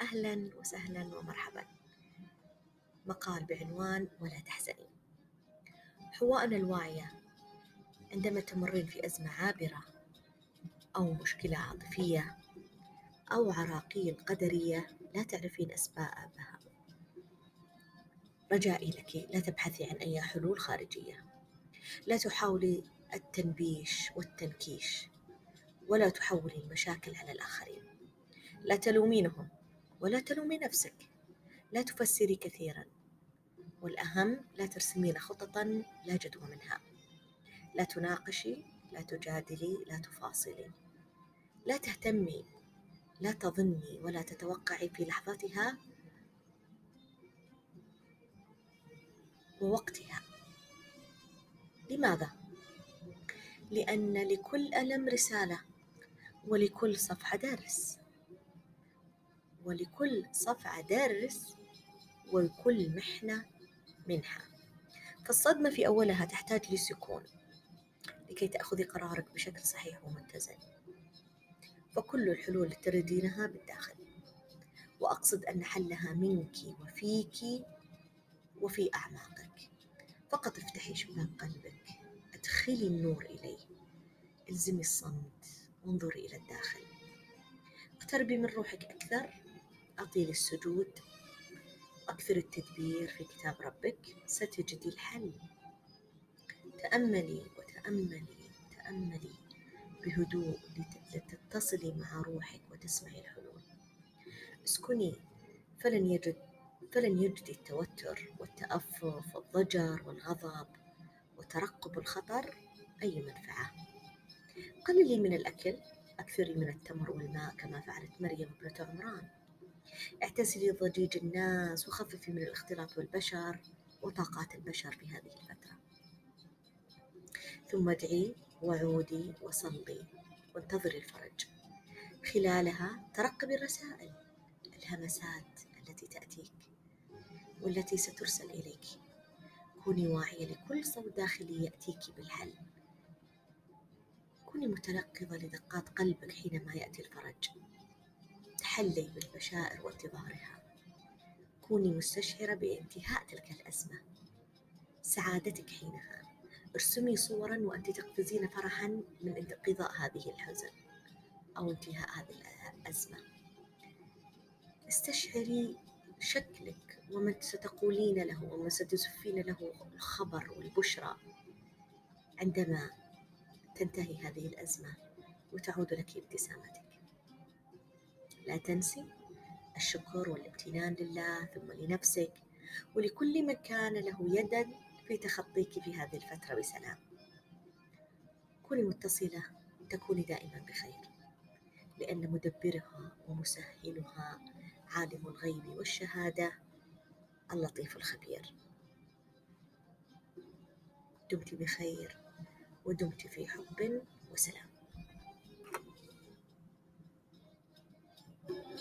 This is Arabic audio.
أهلا وسهلا ومرحبا. مقال بعنوان ولا تحزني حوائنا الواعية عندما تمرين في أزمة عابرة أو مشكلة عاطفية أو عراقيل قدرية لا تعرفين أسبابها. رجائي لك لا تبحثي عن أي حلول خارجية. لا تحاولي التنبيش والتنكيش ولا تحولي المشاكل على الآخرين. لا تلومينهم. ولا تلومي نفسك. لا تفسري كثيرا. والأهم لا ترسمين خططا لا جدوى منها. لا تناقشي لا تجادلي لا تفاصلي. لا تهتمي لا تظني ولا تتوقعي في لحظتها ووقتها. لماذا؟ لأن لكل ألم رسالة ولكل صفحة درس ولكل صفعة درس ولكل محنة منها فالصدمة في أولها تحتاج لسكون لكي تأخذي قرارك بشكل صحيح ومتزن فكل الحلول تردينها بالداخل. وأقصد أن حلها منك وفيك وفي أعماقك. فقط افتحي شباك قلبك. أدخلي النور إليه. إلزمي الصمت. وانظري إلى الداخل. اقتربي من روحك أكثر. اعطي السجود أكثر التدبير في كتاب ربك ستجدي الحل. تأملي وتأملي تأملي بهدوء لتتصلي مع روحك وتسمعي الحلول. اسكني فلن يجد فلن يجدي التوتر والتأفف والضجر والغضب وترقب الخطر أي منفعة. قللي من الأكل أكثري من التمر والماء كما فعلت مريم ابنة عمران. اعتزلي ضجيج الناس وخففي من الاختلاط بالبشر وطاقات البشر في هذه الفترة. ثم ادعي وعودي وصلي وانتظري الفرج. خلالها ترقبي الرسائل الهمسات التي تأتيك والتي سترسل إليك. كوني واعية لكل صوت داخلي يأتيك بالحل. كوني متيقظة لدقات قلبك حينما يأتي الفرج. تحلي بالبشائر وانتظارها كوني مستشعرة بانتهاء تلك الأزمة. سعادتك حينها. ارسمي صورا وأنت تقفزين فرحا من انقضاء هذه الحزن أو انتهاء هذه الأزمة. استشعري شكلك ومن ستقولين له ومن ستزفين له الخبر والبشرى عندما تنتهي هذه الأزمة وتعود لك ابتسامتك. لا تنسي الشكر والامتنان لله ثم لنفسك ولكل من كان له يدا في تخطيك في هذه الفترة بسلام. كوني متصلة تكوني دائما بخير لأن مدبرها ومسهلها عالم الغيب والشهادة اللطيف الخبير. دمت بخير ودمت في حب وسلام.